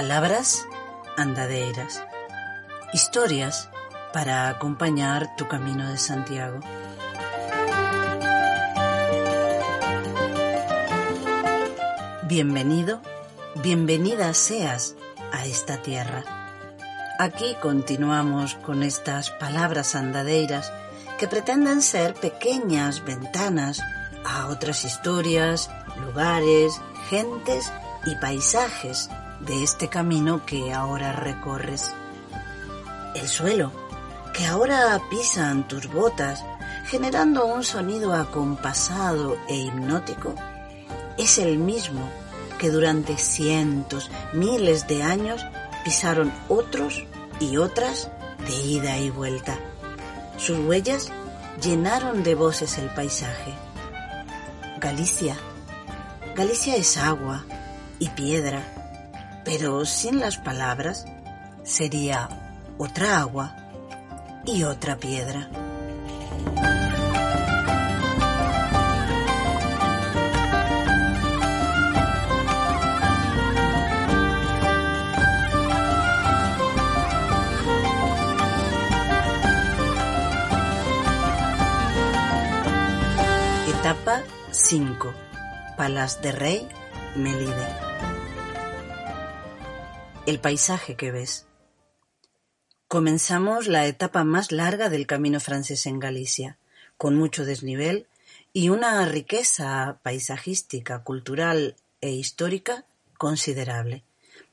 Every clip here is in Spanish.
Palabras andadeiras. Historias para acompañar tu camino de Santiago. Bienvenido, bienvenida seas a esta tierra. Aquí continuamos con estas palabras andadeiras que pretenden ser pequeñas ventanas a otras historias, lugares, gentes y paisajes de este camino que ahora recorres. El suelo, que ahora pisan tus botas, generando un sonido acompasado e hipnótico, es el mismo que durante cientos, miles de años pisaron otros y otras de ida y vuelta. Sus huellas llenaron de voces el paisaje. Galicia. Galicia es agua y piedra, pero sin las palabras sería otra agua y otra piedra. Etapa 5. Palas de Rey, Melide. El paisaje que ves. Comenzamos la etapa más larga del camino francés en Galicia, con mucho desnivel y una riqueza paisajística, cultural e histórica considerable.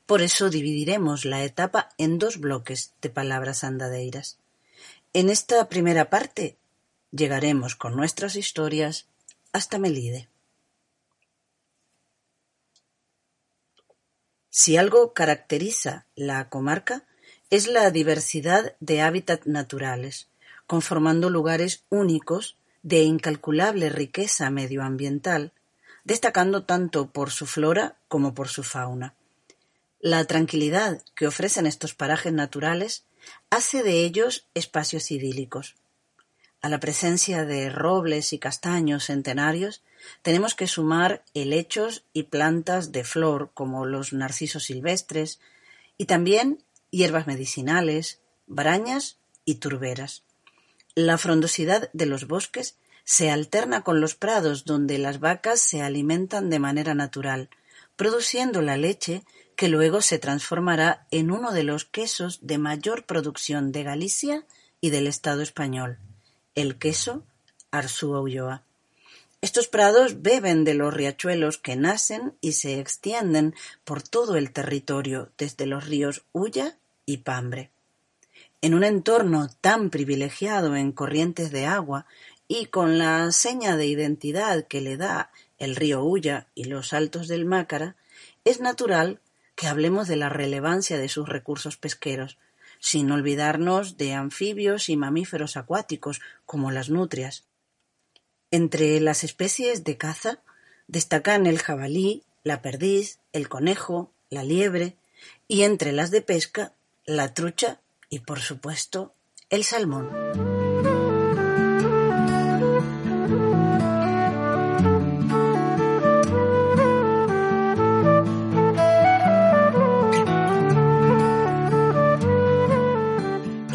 Por eso dividiremos la etapa en dos bloques de palabras andadeiras. En esta primera parte llegaremos con nuestras historias hasta Melide. Si algo caracteriza la comarca es la diversidad de hábitats naturales, conformando lugares únicos de incalculable riqueza medioambiental, destacando tanto por su flora como por su fauna. La tranquilidad que ofrecen estos parajes naturales hace de ellos espacios idílicos. A la presencia de robles y castaños centenarios tenemos que sumar helechos y plantas de flor como los narcisos silvestres y también hierbas medicinales, brañas y turberas. La frondosidad de los bosques se alterna con los prados donde las vacas se alimentan de manera natural, produciendo la leche que luego se transformará en uno de los quesos de mayor producción de Galicia y del Estado español el queso Arzúa Ulloa. Estos prados beben de los riachuelos que nacen y se extienden por todo el territorio, desde los ríos Ulla y Pambre. En un entorno tan privilegiado en corrientes de agua y con la seña de identidad que le da el río Ulla y los altos del Mácara, es natural que hablemos de la relevancia de sus recursos pesqueros, sin olvidarnos de anfibios y mamíferos acuáticos como las nutrias. Entre las especies de caza destacan el jabalí, la perdiz, el conejo, la liebre y entre las de pesca la trucha y por supuesto el salmón.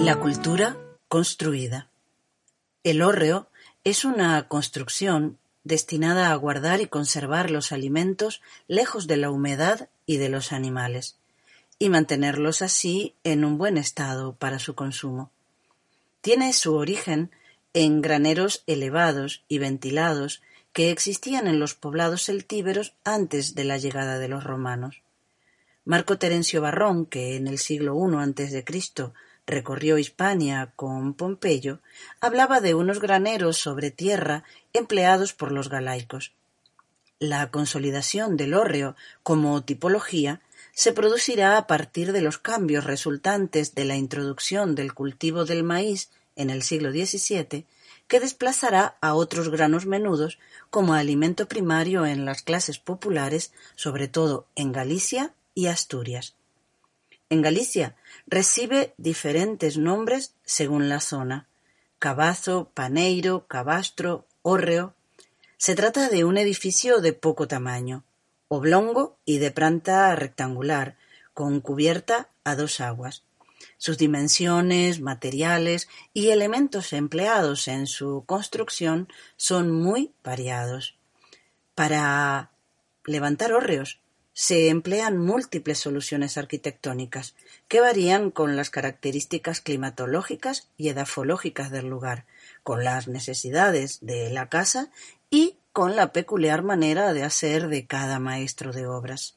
La cultura construida. El hórreo es una construcción destinada a guardar y conservar los alimentos lejos de la humedad y de los animales, y mantenerlos así en un buen estado para su consumo. Tiene su origen en graneros elevados y ventilados que existían en los poblados celtíberos antes de la llegada de los romanos. Marco Terencio Barrón, que en el siglo I Cristo recorrió Hispania con Pompeyo, hablaba de unos graneros sobre tierra empleados por los galaicos. La consolidación del hórreo como tipología se producirá a partir de los cambios resultantes de la introducción del cultivo del maíz en el siglo XVII, que desplazará a otros granos menudos como alimento primario en las clases populares, sobre todo en Galicia y Asturias. En Galicia recibe diferentes nombres según la zona: cabazo, paneiro, cabastro, hórreo. Se trata de un edificio de poco tamaño, oblongo y de planta rectangular, con cubierta a dos aguas. Sus dimensiones, materiales y elementos empleados en su construcción son muy variados. Para levantar hórreos se emplean múltiples soluciones arquitectónicas que varían con las características climatológicas y edafológicas del lugar, con las necesidades de la casa y con la peculiar manera de hacer de cada maestro de obras.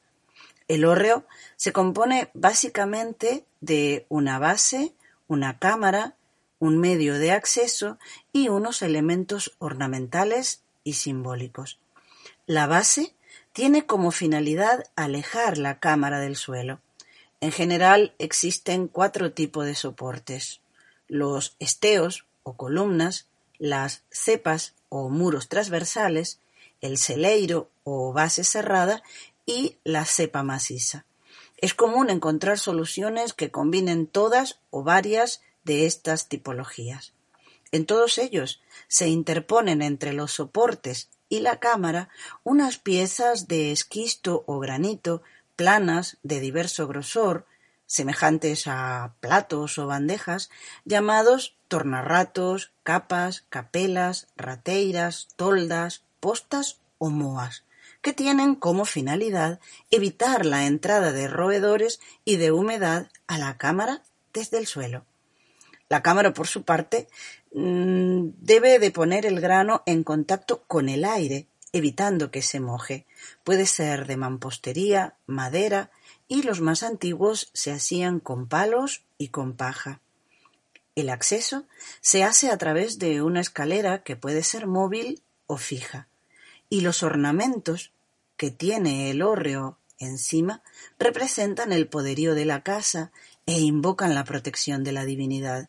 El hórreo se compone básicamente de una base, una cámara, un medio de acceso y unos elementos ornamentales y simbólicos. La base tiene como finalidad alejar la cámara del suelo. En general existen cuatro tipos de soportes. Los esteos o columnas, las cepas o muros transversales, el celeiro o base cerrada y la cepa maciza. Es común encontrar soluciones que combinen todas o varias de estas tipologías. En todos ellos se interponen entre los soportes y la cámara unas piezas de esquisto o granito planas de diverso grosor, semejantes a platos o bandejas, llamados tornarratos, capas, capelas, rateiras, toldas, postas o moas, que tienen como finalidad evitar la entrada de roedores y de humedad a la cámara desde el suelo. La cámara, por su parte, mm, debe de poner el grano en contacto con el aire, evitando que se moje. Puede ser de mampostería, madera, y los más antiguos se hacían con palos y con paja. El acceso se hace a través de una escalera que puede ser móvil o fija, y los ornamentos que tiene el hórreo encima representan el poderío de la casa e invocan la protección de la divinidad.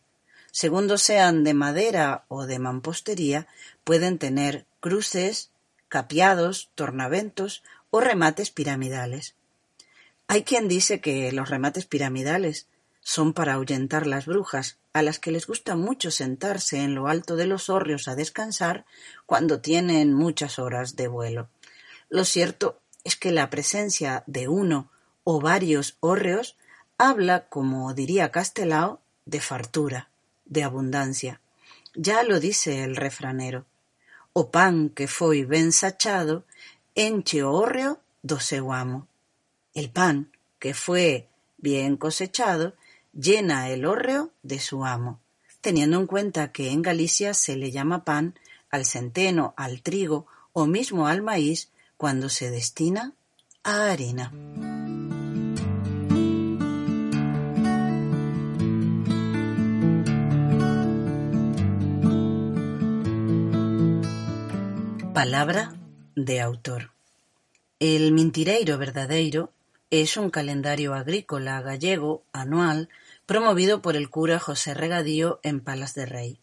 Segundo sean de madera o de mampostería, pueden tener cruces, capiados, tornaventos o remates piramidales. Hay quien dice que los remates piramidales son para ahuyentar las brujas, a las que les gusta mucho sentarse en lo alto de los hórreos a descansar cuando tienen muchas horas de vuelo. Lo cierto es que la presencia de uno o varios hórreos habla, como diría Castelao, de fartura, de abundancia. Ya lo dice el refranero. O pan que foi ben sachado, enche o hórreo do amo. El pan que fue bien cosechado llena el hórreo de su amo, teniendo en cuenta que en Galicia se le llama pan al centeno, al trigo o mismo al maíz cuando se destina a harina. Palabra de autor. El Mintireiro Verdadeiro es un calendario agrícola gallego anual promovido por el cura José Regadío en Palas de Rey.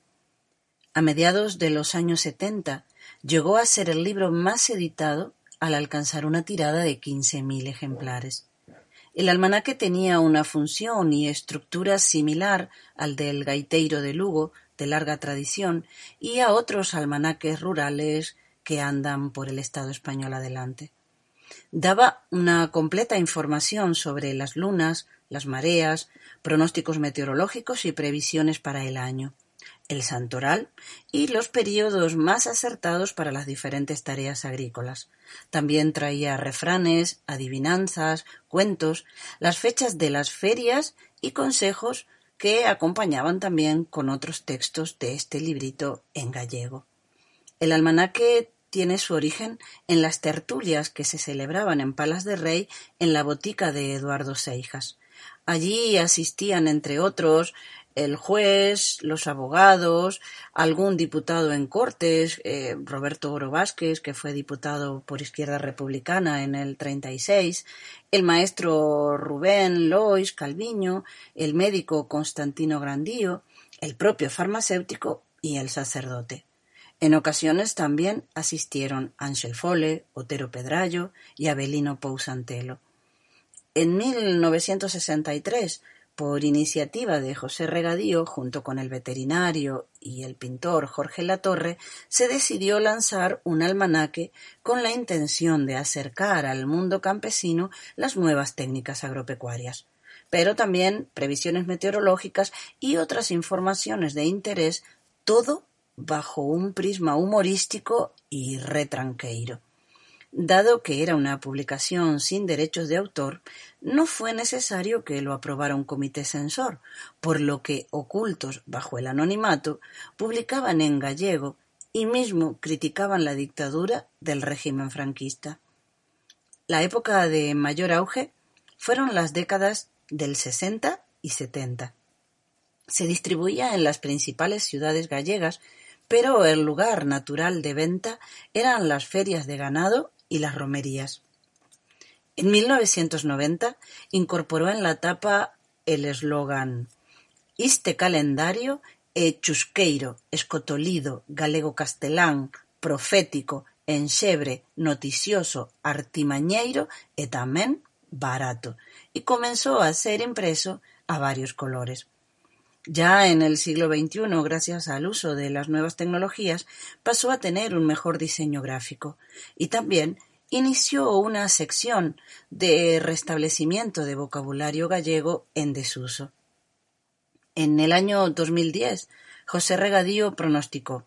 A mediados de los años setenta llegó a ser el libro más editado al alcanzar una tirada de quince mil ejemplares. El almanaque tenía una función y estructura similar al del gaiteiro de Lugo, de larga tradición, y a otros almanaques rurales que andan por el Estado español adelante. Daba una completa información sobre las lunas, las mareas, pronósticos meteorológicos y previsiones para el año el santoral y los períodos más acertados para las diferentes tareas agrícolas. También traía refranes, adivinanzas, cuentos, las fechas de las ferias y consejos que acompañaban también con otros textos de este librito en gallego. El almanaque tiene su origen en las tertulias que se celebraban en Palas de Rey en la botica de Eduardo Seijas. Allí asistían, entre otros, el juez, los abogados, algún diputado en Cortes, eh, Roberto Oro Vázquez, que fue diputado por Izquierda Republicana en el 36, el maestro Rubén Lois Calviño, el médico Constantino Grandío, el propio farmacéutico y el sacerdote. En ocasiones también asistieron Ángel Fole, Otero Pedrayo y Abelino Pousantelo. En 1963 por iniciativa de José Regadío, junto con el veterinario y el pintor Jorge Latorre, se decidió lanzar un almanaque con la intención de acercar al mundo campesino las nuevas técnicas agropecuarias, pero también previsiones meteorológicas y otras informaciones de interés, todo bajo un prisma humorístico y retranqueiro. Dado que era una publicación sin derechos de autor, no fue necesario que lo aprobara un comité censor, por lo que, ocultos bajo el anonimato, publicaban en gallego y mismo criticaban la dictadura del régimen franquista. La época de mayor auge fueron las décadas del 60 y 70. Se distribuía en las principales ciudades gallegas, Pero el lugar natural de venta eran las ferias de ganado y las romerías. En 1990 incorporó en la tapa el eslogan Este calendario é chusqueiro, escotolido, galego-castelán, profético, enxebre, noticioso, artimañeiro e tamén barato, e comenzó a ser impreso a varios colores. Ya en el siglo XXI, gracias al uso de las nuevas tecnologías, pasó a tener un mejor diseño gráfico y también inició una sección de restablecimiento de vocabulario gallego en desuso. En el año 2010, José Regadío pronosticó: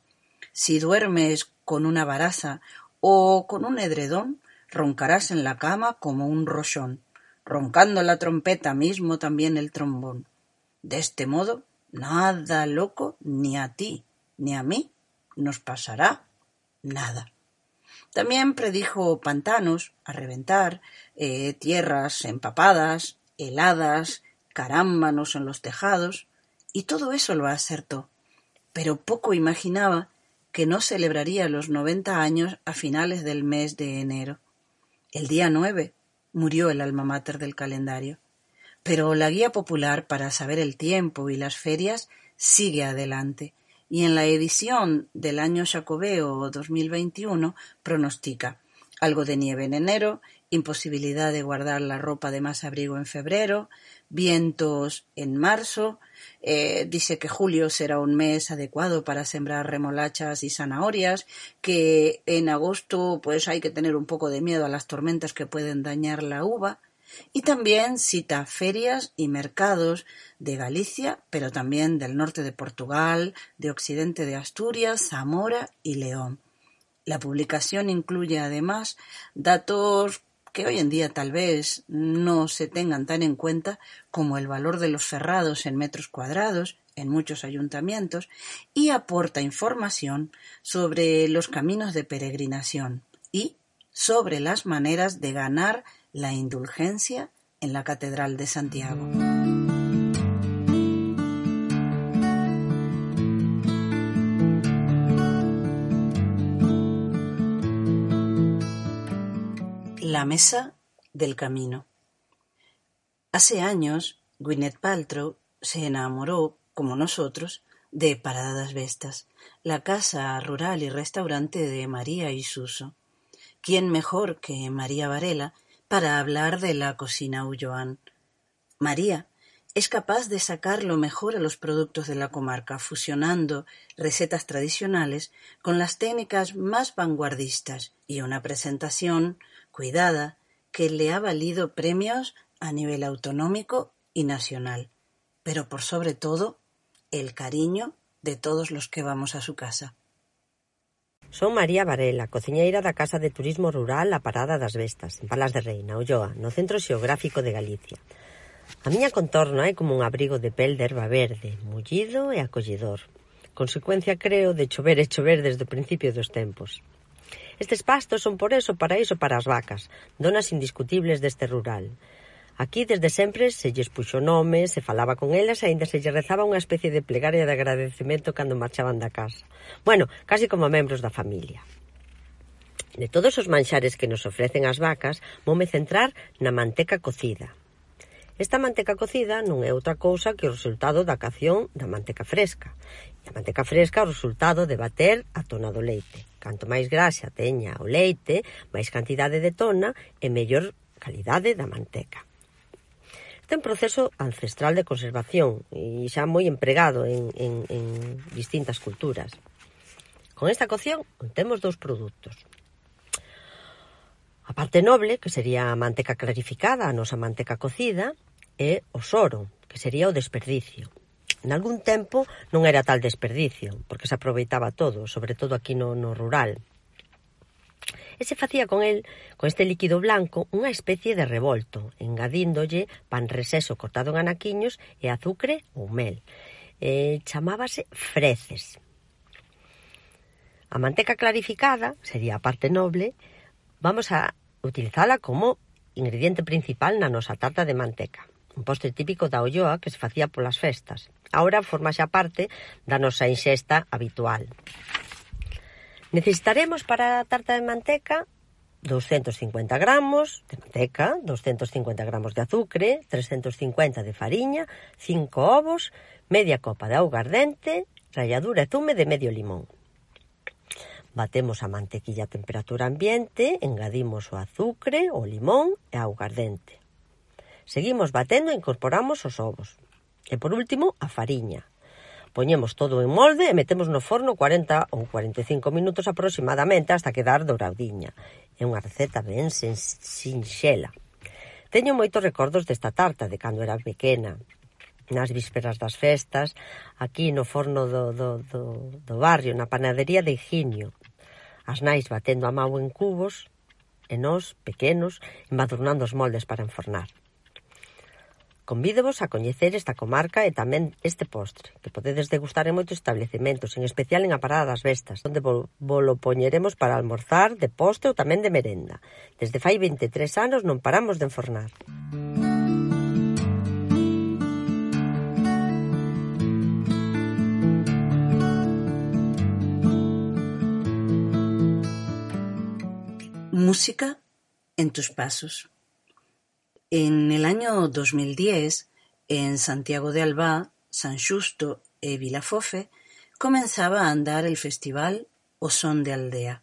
Si duermes con una baraza o con un edredón, roncarás en la cama como un rochón, roncando la trompeta mismo también el trombón. De este modo, Nada loco ni a ti ni a mí nos pasará nada. También predijo pantanos a reventar, eh, tierras empapadas, heladas, carámbanos en los tejados, y todo eso lo acertó. Pero poco imaginaba que no celebraría los noventa años a finales del mes de enero. El día nueve murió el alma mater del calendario. Pero la guía popular para saber el tiempo y las ferias sigue adelante, y en la edición del año Jacobeo 2021 pronostica algo de nieve en enero, imposibilidad de guardar la ropa de más abrigo en febrero, vientos en marzo, eh, dice que julio será un mes adecuado para sembrar remolachas y zanahorias, que en agosto pues hay que tener un poco de miedo a las tormentas que pueden dañar la uva, y también cita ferias y mercados de Galicia, pero también del norte de Portugal, de occidente de Asturias, Zamora y León. La publicación incluye además datos que hoy en día tal vez no se tengan tan en cuenta como el valor de los cerrados en metros cuadrados en muchos ayuntamientos y aporta información sobre los caminos de peregrinación y sobre las maneras de ganar la indulgencia en la Catedral de Santiago. La mesa del camino. Hace años, Gwyneth Paltrow se enamoró, como nosotros, de Paradas Vestas, la casa rural y restaurante de María y Suso. ¿Quién mejor que María Varela para hablar de la cocina Ulloan. María es capaz de sacar lo mejor a los productos de la comarca, fusionando recetas tradicionales con las técnicas más vanguardistas y una presentación cuidada que le ha valido premios a nivel autonómico y nacional, pero por sobre todo el cariño de todos los que vamos a su casa. Son María Varela, cociñeira da Casa de Turismo Rural A Parada das Vestas, en Palas de Reina, Ulloa, no Centro Xeográfico de Galicia. A miña contorna é como un abrigo de pel de erva verde, mullido e acolledor. Consecuencia, creo, de chover e chover desde o principio dos tempos. Estes pastos son por eso paraíso para as vacas, donas indiscutibles deste rural. Aquí desde sempre se lles puxo nome, se falaba con elas e aínda se lle rezaba unha especie de plegaria de agradecemento cando marchaban da casa. Bueno, casi como membros da familia. De todos os manxares que nos ofrecen as vacas, vome centrar na manteca cocida. Esta manteca cocida non é outra cousa que o resultado da cación da manteca fresca. E a manteca fresca é o resultado de bater a tona do leite. Canto máis graxa teña o leite, máis cantidade de tona e mellor calidade da manteca ten proceso ancestral de conservación e xa moi empregado en, en, en distintas culturas. Con esta cocción temos dous produtos. A parte noble, que sería a manteca clarificada, a nosa manteca cocida, e o soro, que sería o desperdicio. En algún tempo non era tal desperdicio, porque se aproveitaba todo, sobre todo aquí no, no rural e se facía con el, con este líquido blanco, unha especie de revolto, engadíndolle pan reseso cortado en anaquiños e azucre ou mel. Eh, chamábase freces. A manteca clarificada, sería a parte noble, vamos a utilizala como ingrediente principal na nosa tarta de manteca un postre típico da olloa que se facía polas festas. Ahora forma xa parte da nosa inxesta habitual. Necesitaremos para a tarta de manteca 250 gramos de manteca, 250 gramos de azucre, 350 de fariña, 5 ovos, media copa de auga ardente, ralladura e zume de medio limón. Batemos a mantequilla a temperatura ambiente, engadimos o azucre, o limón e a auga ardente. Seguimos batendo e incorporamos os ovos. E por último, a fariña, Poñemos todo en molde e metemos no forno 40 ou 45 minutos aproximadamente hasta quedar douradiña. É unha receta ben sinxela. Teño moitos recordos desta tarta de cando era pequena. Nas vísperas das festas, aquí no forno do, do, do, do barrio, na panadería de Higinio. As nais batendo a mau en cubos, e nós, pequenos, embadurnando os moldes para enfornar. Convídovos a coñecer esta comarca e tamén este postre, que podedes degustar en moitos establecementos, en especial en a Parada das Vestas, onde volo poñeremos para almorzar, de postre ou tamén de merenda. Desde fai 23 anos non paramos de enfornar. Música música en tus pasos. En el año 2010, en Santiago de Albá, San Xusto e Vilafofe, comenzaba a andar el festival O Son de Aldea.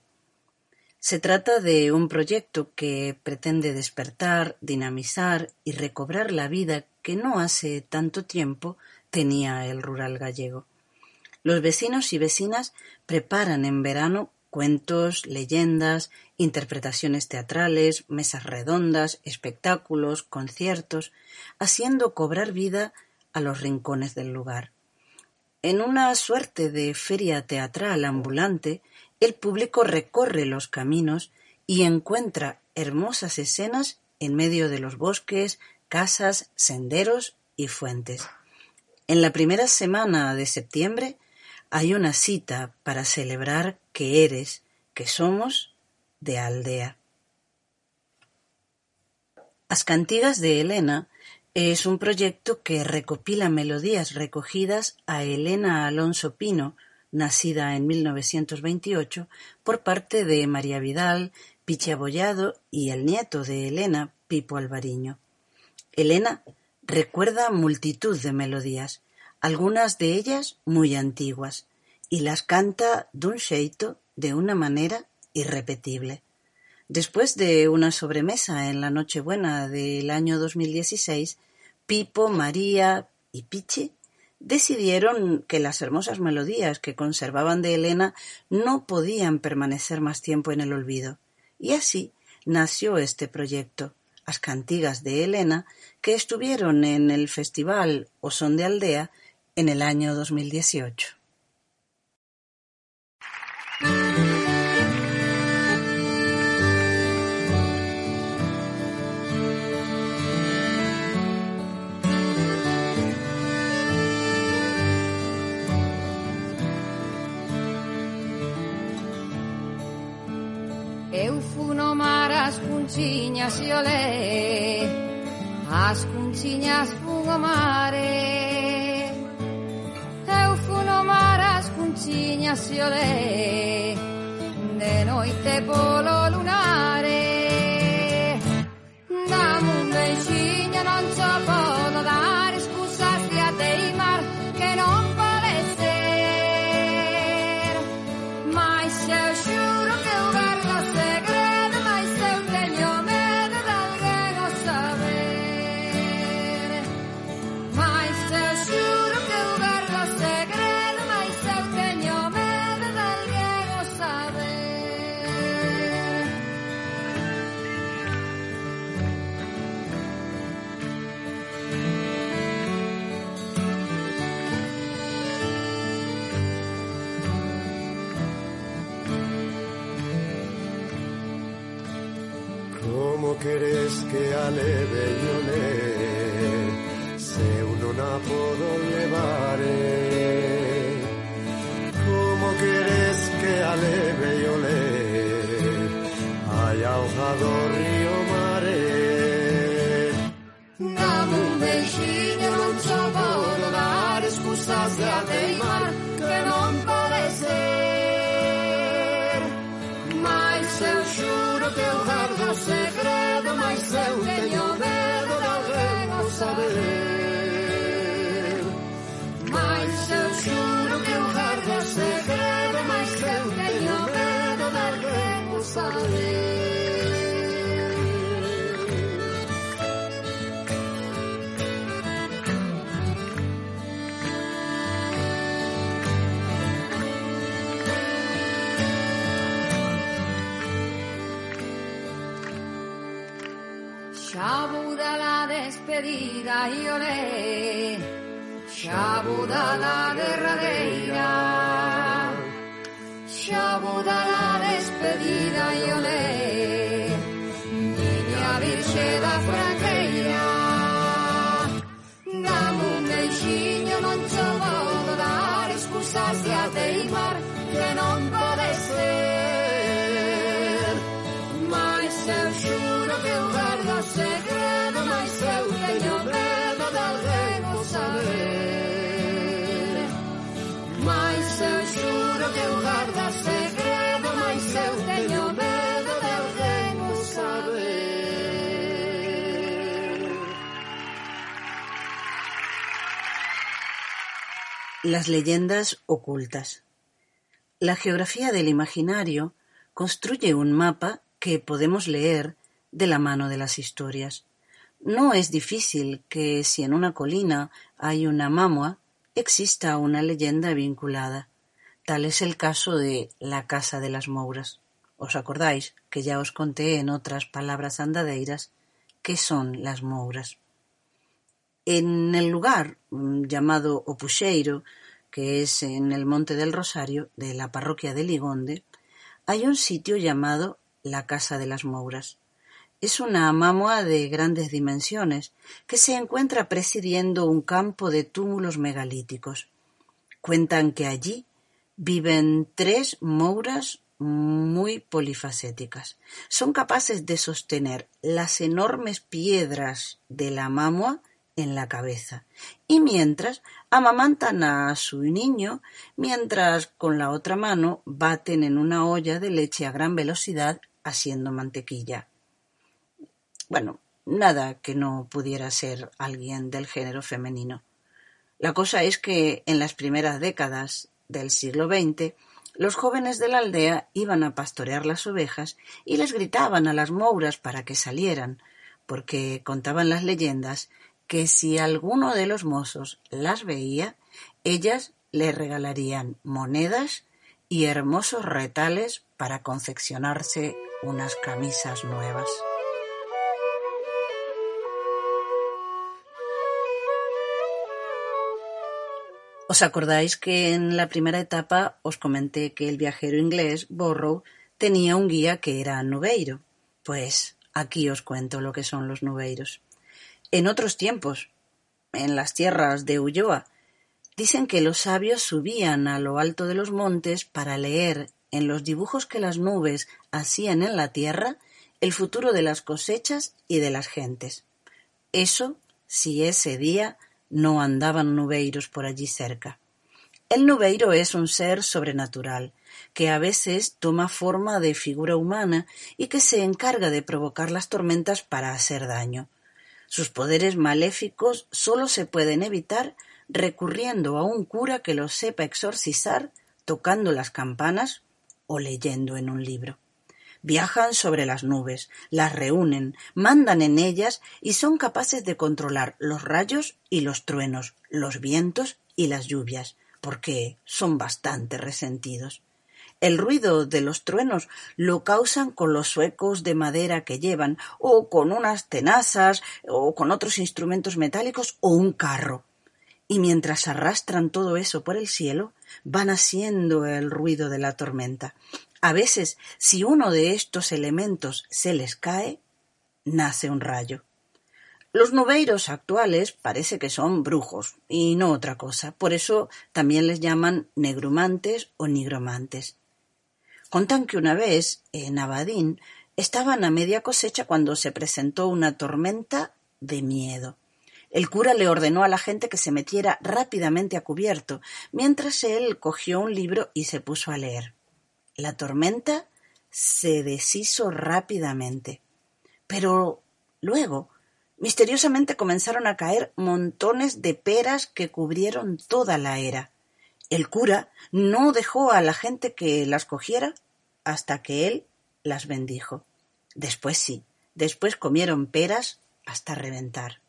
Se trata de un proyecto que pretende despertar, dinamizar y recobrar la vida que no hace tanto tiempo tenía el rural gallego. Los vecinos y vecinas preparan en verano cuentos, leyendas, interpretaciones teatrales, mesas redondas, espectáculos, conciertos, haciendo cobrar vida a los rincones del lugar. En una suerte de feria teatral ambulante, el público recorre los caminos y encuentra hermosas escenas en medio de los bosques, casas, senderos y fuentes. En la primera semana de septiembre hay una cita para celebrar que eres, que somos, de aldea. As Cantigas de Elena es un proyecto que recopila melodías recogidas a Elena Alonso Pino, nacida en 1928, por parte de María Vidal, Piche Abollado y el nieto de Elena, Pipo Alvariño. Elena recuerda multitud de melodías, algunas de ellas muy antiguas, y las canta dun xeito de una manera irrepetible. Después de una sobremesa en la Nochebuena del año 2016, Pipo, María y Pichi decidieron que las hermosas melodías que conservaban de Elena no podían permanecer más tiempo en el olvido. Y así nació este proyecto, Las Cantigas de Elena, que estuvieron en el Festival O Son de Aldea en el año 2018. Eu funo mar as cunciñas e olé As cunciñas fun o mare cunciñas e olé De noite polo Como queres que aleve io le Se eu non a podo levare Como queres que aleve io querida e olé Xabuda da derradeira Xabuda Las leyendas ocultas. La geografía del imaginario construye un mapa que podemos leer de la mano de las historias. No es difícil que si en una colina hay una mamua, exista una leyenda vinculada. Tal es el caso de la Casa de las Mouras. ¿Os acordáis que ya os conté en otras palabras andadeiras qué son las Mouras? En el lugar mm, llamado Opuxeiro, que es en el Monte del Rosario, de la parroquia de Ligonde, hay un sitio llamado la Casa de las Mouras. Es una mamua de grandes dimensiones que se encuentra presidiendo un campo de túmulos megalíticos. Cuentan que allí viven tres mouras muy polifacéticas. Son capaces de sostener las enormes piedras de la mamua en la cabeza y mientras amamantan a su niño mientras con la otra mano baten en una olla de leche a gran velocidad haciendo mantequilla. Bueno, nada que no pudiera ser alguien del género femenino. La cosa es que en las primeras décadas del siglo XX los jóvenes de la aldea iban a pastorear las ovejas y les gritaban a las mouras para que salieran, porque contaban las leyendas que si alguno de los mozos las veía, ellas le regalarían monedas y hermosos retales para confeccionarse unas camisas nuevas. ¿Os acordáis que en la primera etapa os comenté que el viajero inglés Borrow tenía un guía que era nubeiro? Pues aquí os cuento lo que son los nubeiros. En otros tiempos, en las tierras de Ulloa, dicen que los sabios subían a lo alto de los montes para leer en los dibujos que las nubes hacían en la tierra el futuro de las cosechas y de las gentes. Eso si ese día no andaban nubeiros por allí cerca. El nubeiro es un ser sobrenatural, que a veces toma forma de figura humana y que se encarga de provocar las tormentas para hacer daño. Sus poderes maléficos sólo se pueden evitar recurriendo a un cura que los sepa exorcizar, tocando las campanas o leyendo en un libro. Viajan sobre las nubes, las reúnen, mandan en ellas y son capaces de controlar los rayos y los truenos, los vientos y las lluvias, porque son bastante resentidos. El ruido de los truenos lo causan con los suecos de madera que llevan, o con unas tenazas, o con otros instrumentos metálicos, o un carro. Y mientras arrastran todo eso por el cielo, van haciendo el ruido de la tormenta. A veces, si uno de estos elementos se les cae, nace un rayo. Los nubeiros actuales parece que son brujos y no otra cosa, por eso también les llaman negrumantes o nigromantes. Contan que una vez, en Abadín, estaban a media cosecha cuando se presentó una tormenta de miedo. El cura le ordenó a la gente que se metiera rápidamente a cubierto, mientras él cogió un libro y se puso a leer. La tormenta se deshizo rápidamente. Pero luego, misteriosamente comenzaron a caer montones de peras que cubrieron toda la era. El cura no dejó a la gente que las cogiera hasta que él las bendijo. Después sí, después comieron peras hasta reventar.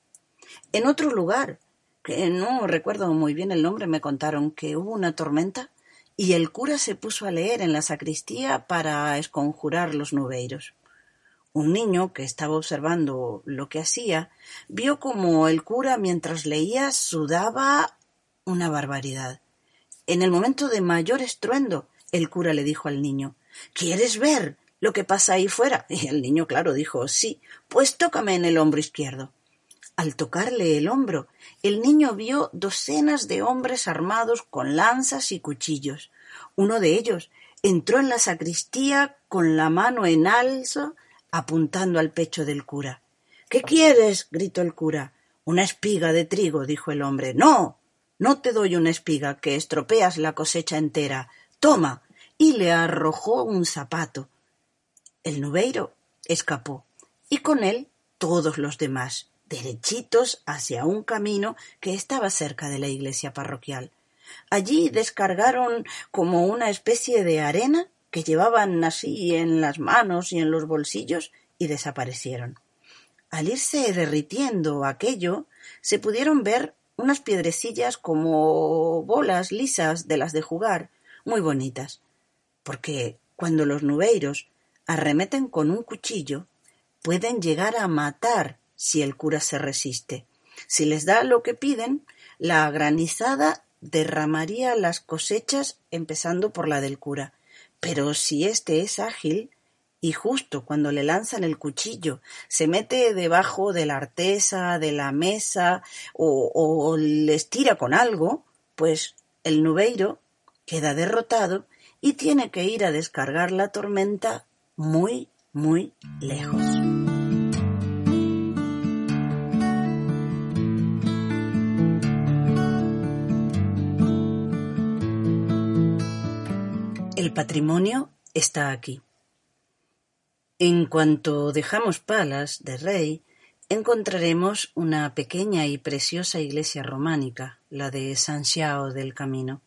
En otro lugar, que no recuerdo muy bien el nombre, me contaron que hubo una tormenta y el cura se puso a leer en la sacristía para esconjurar los nubeiros. Un niño que estaba observando lo que hacía vio como el cura mientras leía sudaba una barbaridad. En el momento de mayor estruendo, el cura le dijo al niño ¿Quieres ver lo que pasa ahí fuera? Y el niño, claro, dijo sí, pues tócame en el hombro izquierdo. Al tocarle el hombro, el niño vio docenas de hombres armados con lanzas y cuchillos. Uno de ellos entró en la sacristía con la mano en alzo apuntando al pecho del cura. ¿Qué quieres? gritó el cura. Una espiga de trigo, dijo el hombre. No, no te doy una espiga, que estropeas la cosecha entera. Toma. Y le arrojó un zapato. El nubeiro escapó, y con él todos los demás, derechitos hacia un camino que estaba cerca de la iglesia parroquial. Allí descargaron como una especie de arena que llevaban así en las manos y en los bolsillos y desaparecieron. Al irse derritiendo aquello, se pudieron ver unas piedrecillas como bolas lisas de las de jugar, muy bonitas, porque cuando los nubeiros arremeten con un cuchillo, pueden llegar a matar si el cura se resiste. Si les da lo que piden, la granizada derramaría las cosechas empezando por la del cura. Pero si éste es ágil, y justo cuando le lanzan el cuchillo se mete debajo de la artesa, de la mesa, o, o les tira con algo, pues el nubeiro queda derrotado y tiene que ir a descargar la tormenta muy, muy lejos. El patrimonio está aquí. En cuanto dejamos Palas de Rey, encontraremos una pequeña y preciosa iglesia románica, la de San Xiao del Camino.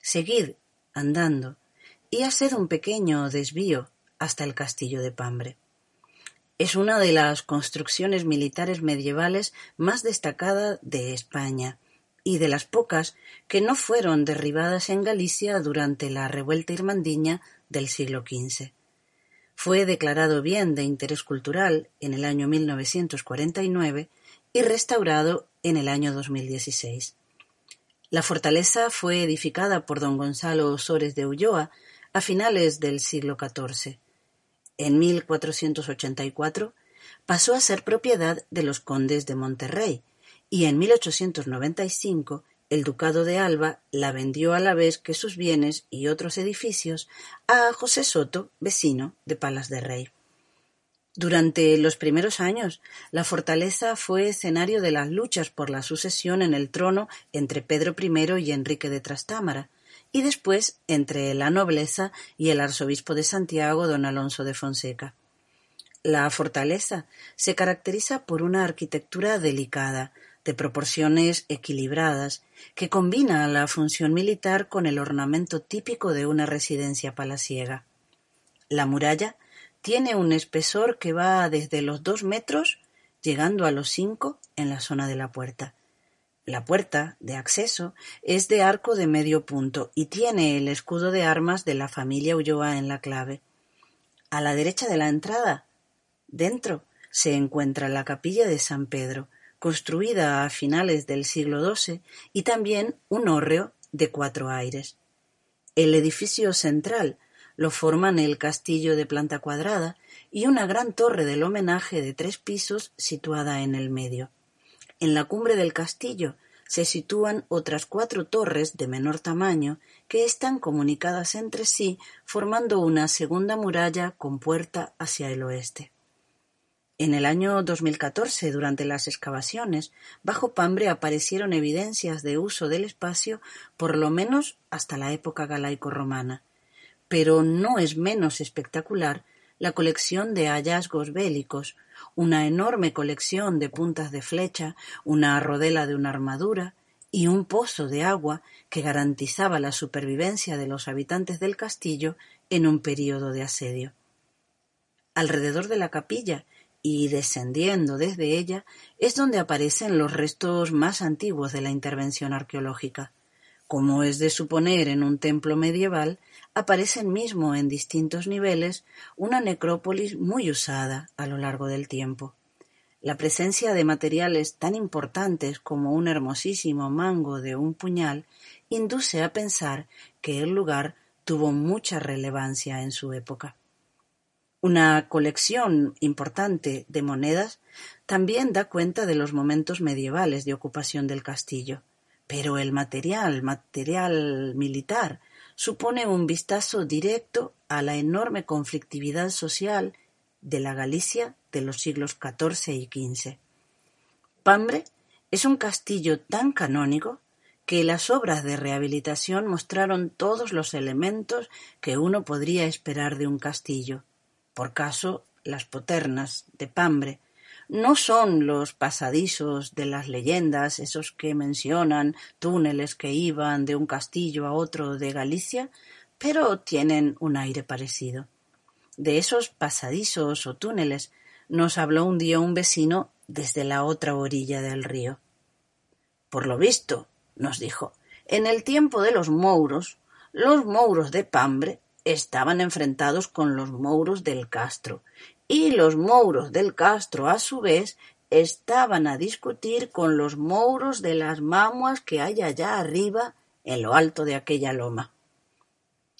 Seguid andando y haced un pequeño desvío hasta el castillo de Pambre. Es una de las construcciones militares medievales más destacadas de España y de las pocas que no fueron derribadas en Galicia durante la revuelta irmandiña del siglo XV. Fue declarado bien de interés cultural en el año 1949 y restaurado en el año 2016. La fortaleza fue edificada por don Gonzalo Osores de Ulloa a finales del siglo XIV. En 1484 pasó a ser propiedad de los condes de Monterrey, y en 1895 el ducado de Alba la vendió a la vez que sus bienes y otros edificios a José Soto, vecino de Palas de Rey. Durante los primeros años, la fortaleza fue escenario de las luchas por la sucesión en el trono entre Pedro I y Enrique de Trastámara, y después entre la nobleza y el arzobispo de Santiago, don Alonso de Fonseca. La fortaleza se caracteriza por una arquitectura delicada, de proporciones equilibradas, que combina la función militar con el ornamento típico de una residencia palaciega. La muralla tiene un espesor que va desde los dos metros llegando a los cinco en la zona de la puerta. La puerta de acceso es de arco de medio punto y tiene el escudo de armas de la familia Ulloa en la clave. A la derecha de la entrada, dentro, se encuentra la capilla de San Pedro, construida a finales del siglo XII, y también un hórreo de cuatro aires. El edificio central Lo forman el castillo de planta cuadrada y una gran torre del homenaje de tres pisos situada en el medio. En la cumbre del castillo se sitúan otras cuatro torres de menor tamaño que están comunicadas entre sí formando una segunda muralla con puerta hacia el oeste. En el año 2014, durante las excavaciones, bajo Pambre aparecieron evidencias de uso del espacio por lo menos hasta la época galaico-romana. Pero no es menos espectacular la colección de hallazgos bélicos, una enorme colección de puntas de flecha, una rodela de una armadura y un pozo de agua que garantizaba la supervivencia de los habitantes del castillo en un período de asedio. Alrededor de la capilla y descendiendo desde ella es donde aparecen los restos más antiguos de la intervención arqueológica. Como es de suponer en un templo medieval, aparecen mismo en distintos niveles una necrópolis muy usada a lo largo del tiempo. La presencia de materiales tan importantes como un hermosísimo mango de un puñal induce a pensar que el lugar tuvo mucha relevancia en su época. Una colección importante de monedas también da cuenta de los momentos medievales de ocupación del castillo, pero el material, material militar, supone un vistazo directo a la enorme conflictividad social de la Galicia de los siglos XIV y XV. Pambre es un castillo tan canónico que las obras de rehabilitación mostraron todos los elementos que uno podría esperar de un castillo, por caso las poternas de Pambre, no son los pasadizos de las leyendas, esos que mencionan túneles que iban de un castillo a otro de Galicia, pero tienen un aire parecido. De esos pasadizos o túneles nos habló un día un vecino desde la otra orilla del río. Por lo visto, nos dijo, en el tiempo de los mouros, los mouros de Pambre estaban enfrentados con los mouros del Castro, y los mouros del Castro, a su vez, estaban a discutir con los mouros de las mamuas que hay allá arriba en lo alto de aquella loma.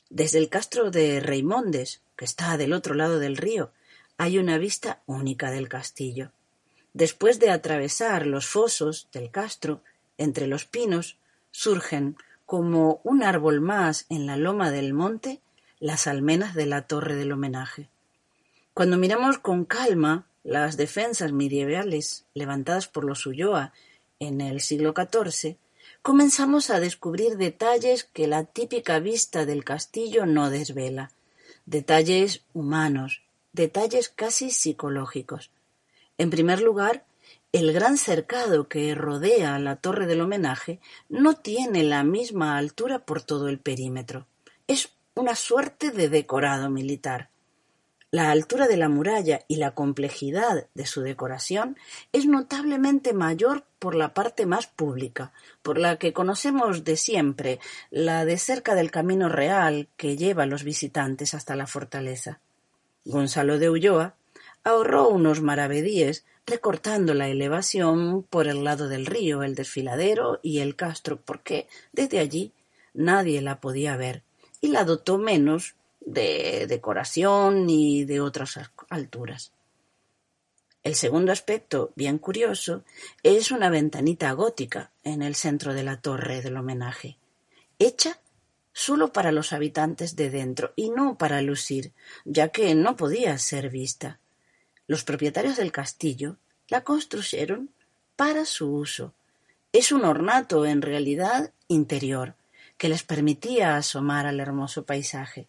Desde el castro de Reimondes, que está del otro lado del río, hay una vista única del castillo. Después de atravesar los fosos del castro, entre los pinos, surgen, como un árbol más en la loma del monte, las almenas de la torre del homenaje. Cuando miramos con calma las defensas medievales levantadas por los Ulloa en el siglo XIV, comenzamos a descubrir detalles que la típica vista del castillo no desvela, detalles humanos, detalles casi psicológicos. En primer lugar, el gran cercado que rodea la torre del homenaje no tiene la misma altura por todo el perímetro. Es una suerte de decorado militar. La altura de la muralla y la complejidad de su decoración es notablemente mayor por la parte más pública, por la que conocemos de siempre, la de cerca del camino real que lleva a los visitantes hasta la fortaleza. Gonzalo de Ulloa ahorró unos maravedíes recortando la elevación por el lado del río, el desfiladero y el castro, porque desde allí nadie la podía ver y la dotó menos de decoración y de otras alturas. El segundo aspecto, bien curioso, es una ventanita gótica en el centro de la torre del homenaje, hecha solo para los habitantes de dentro y no para lucir, ya que no podía ser vista. Los propietarios del castillo la construyeron para su uso. Es un ornato en realidad interior, que les permitía asomar al hermoso paisaje.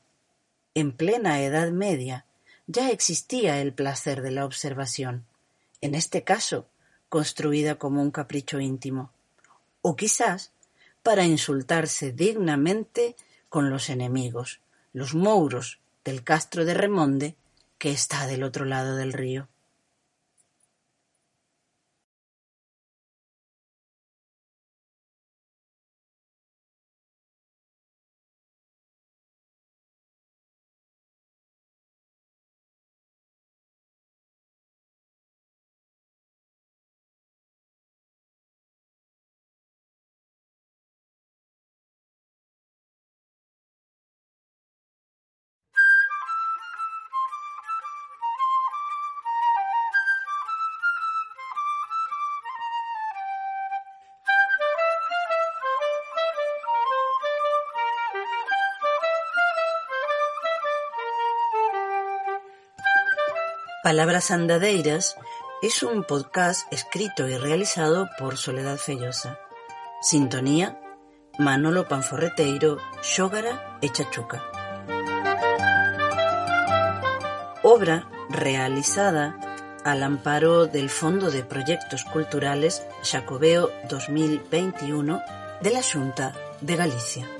En plena Edad Media ya existía el placer de la observación, en este caso construida como un capricho íntimo, o quizás para insultarse dignamente con los enemigos, los mouros del castro de Remonde, que está del otro lado del río. Palabras Andadeiras es un podcast escrito y realizado por Soledad Fellosa. Sintonía, Manolo Panforreteiro, Xógara e Chachuca. Obra realizada al amparo del Fondo de Proyectos Culturales Xacobeo 2021 de la Xunta de Galicia.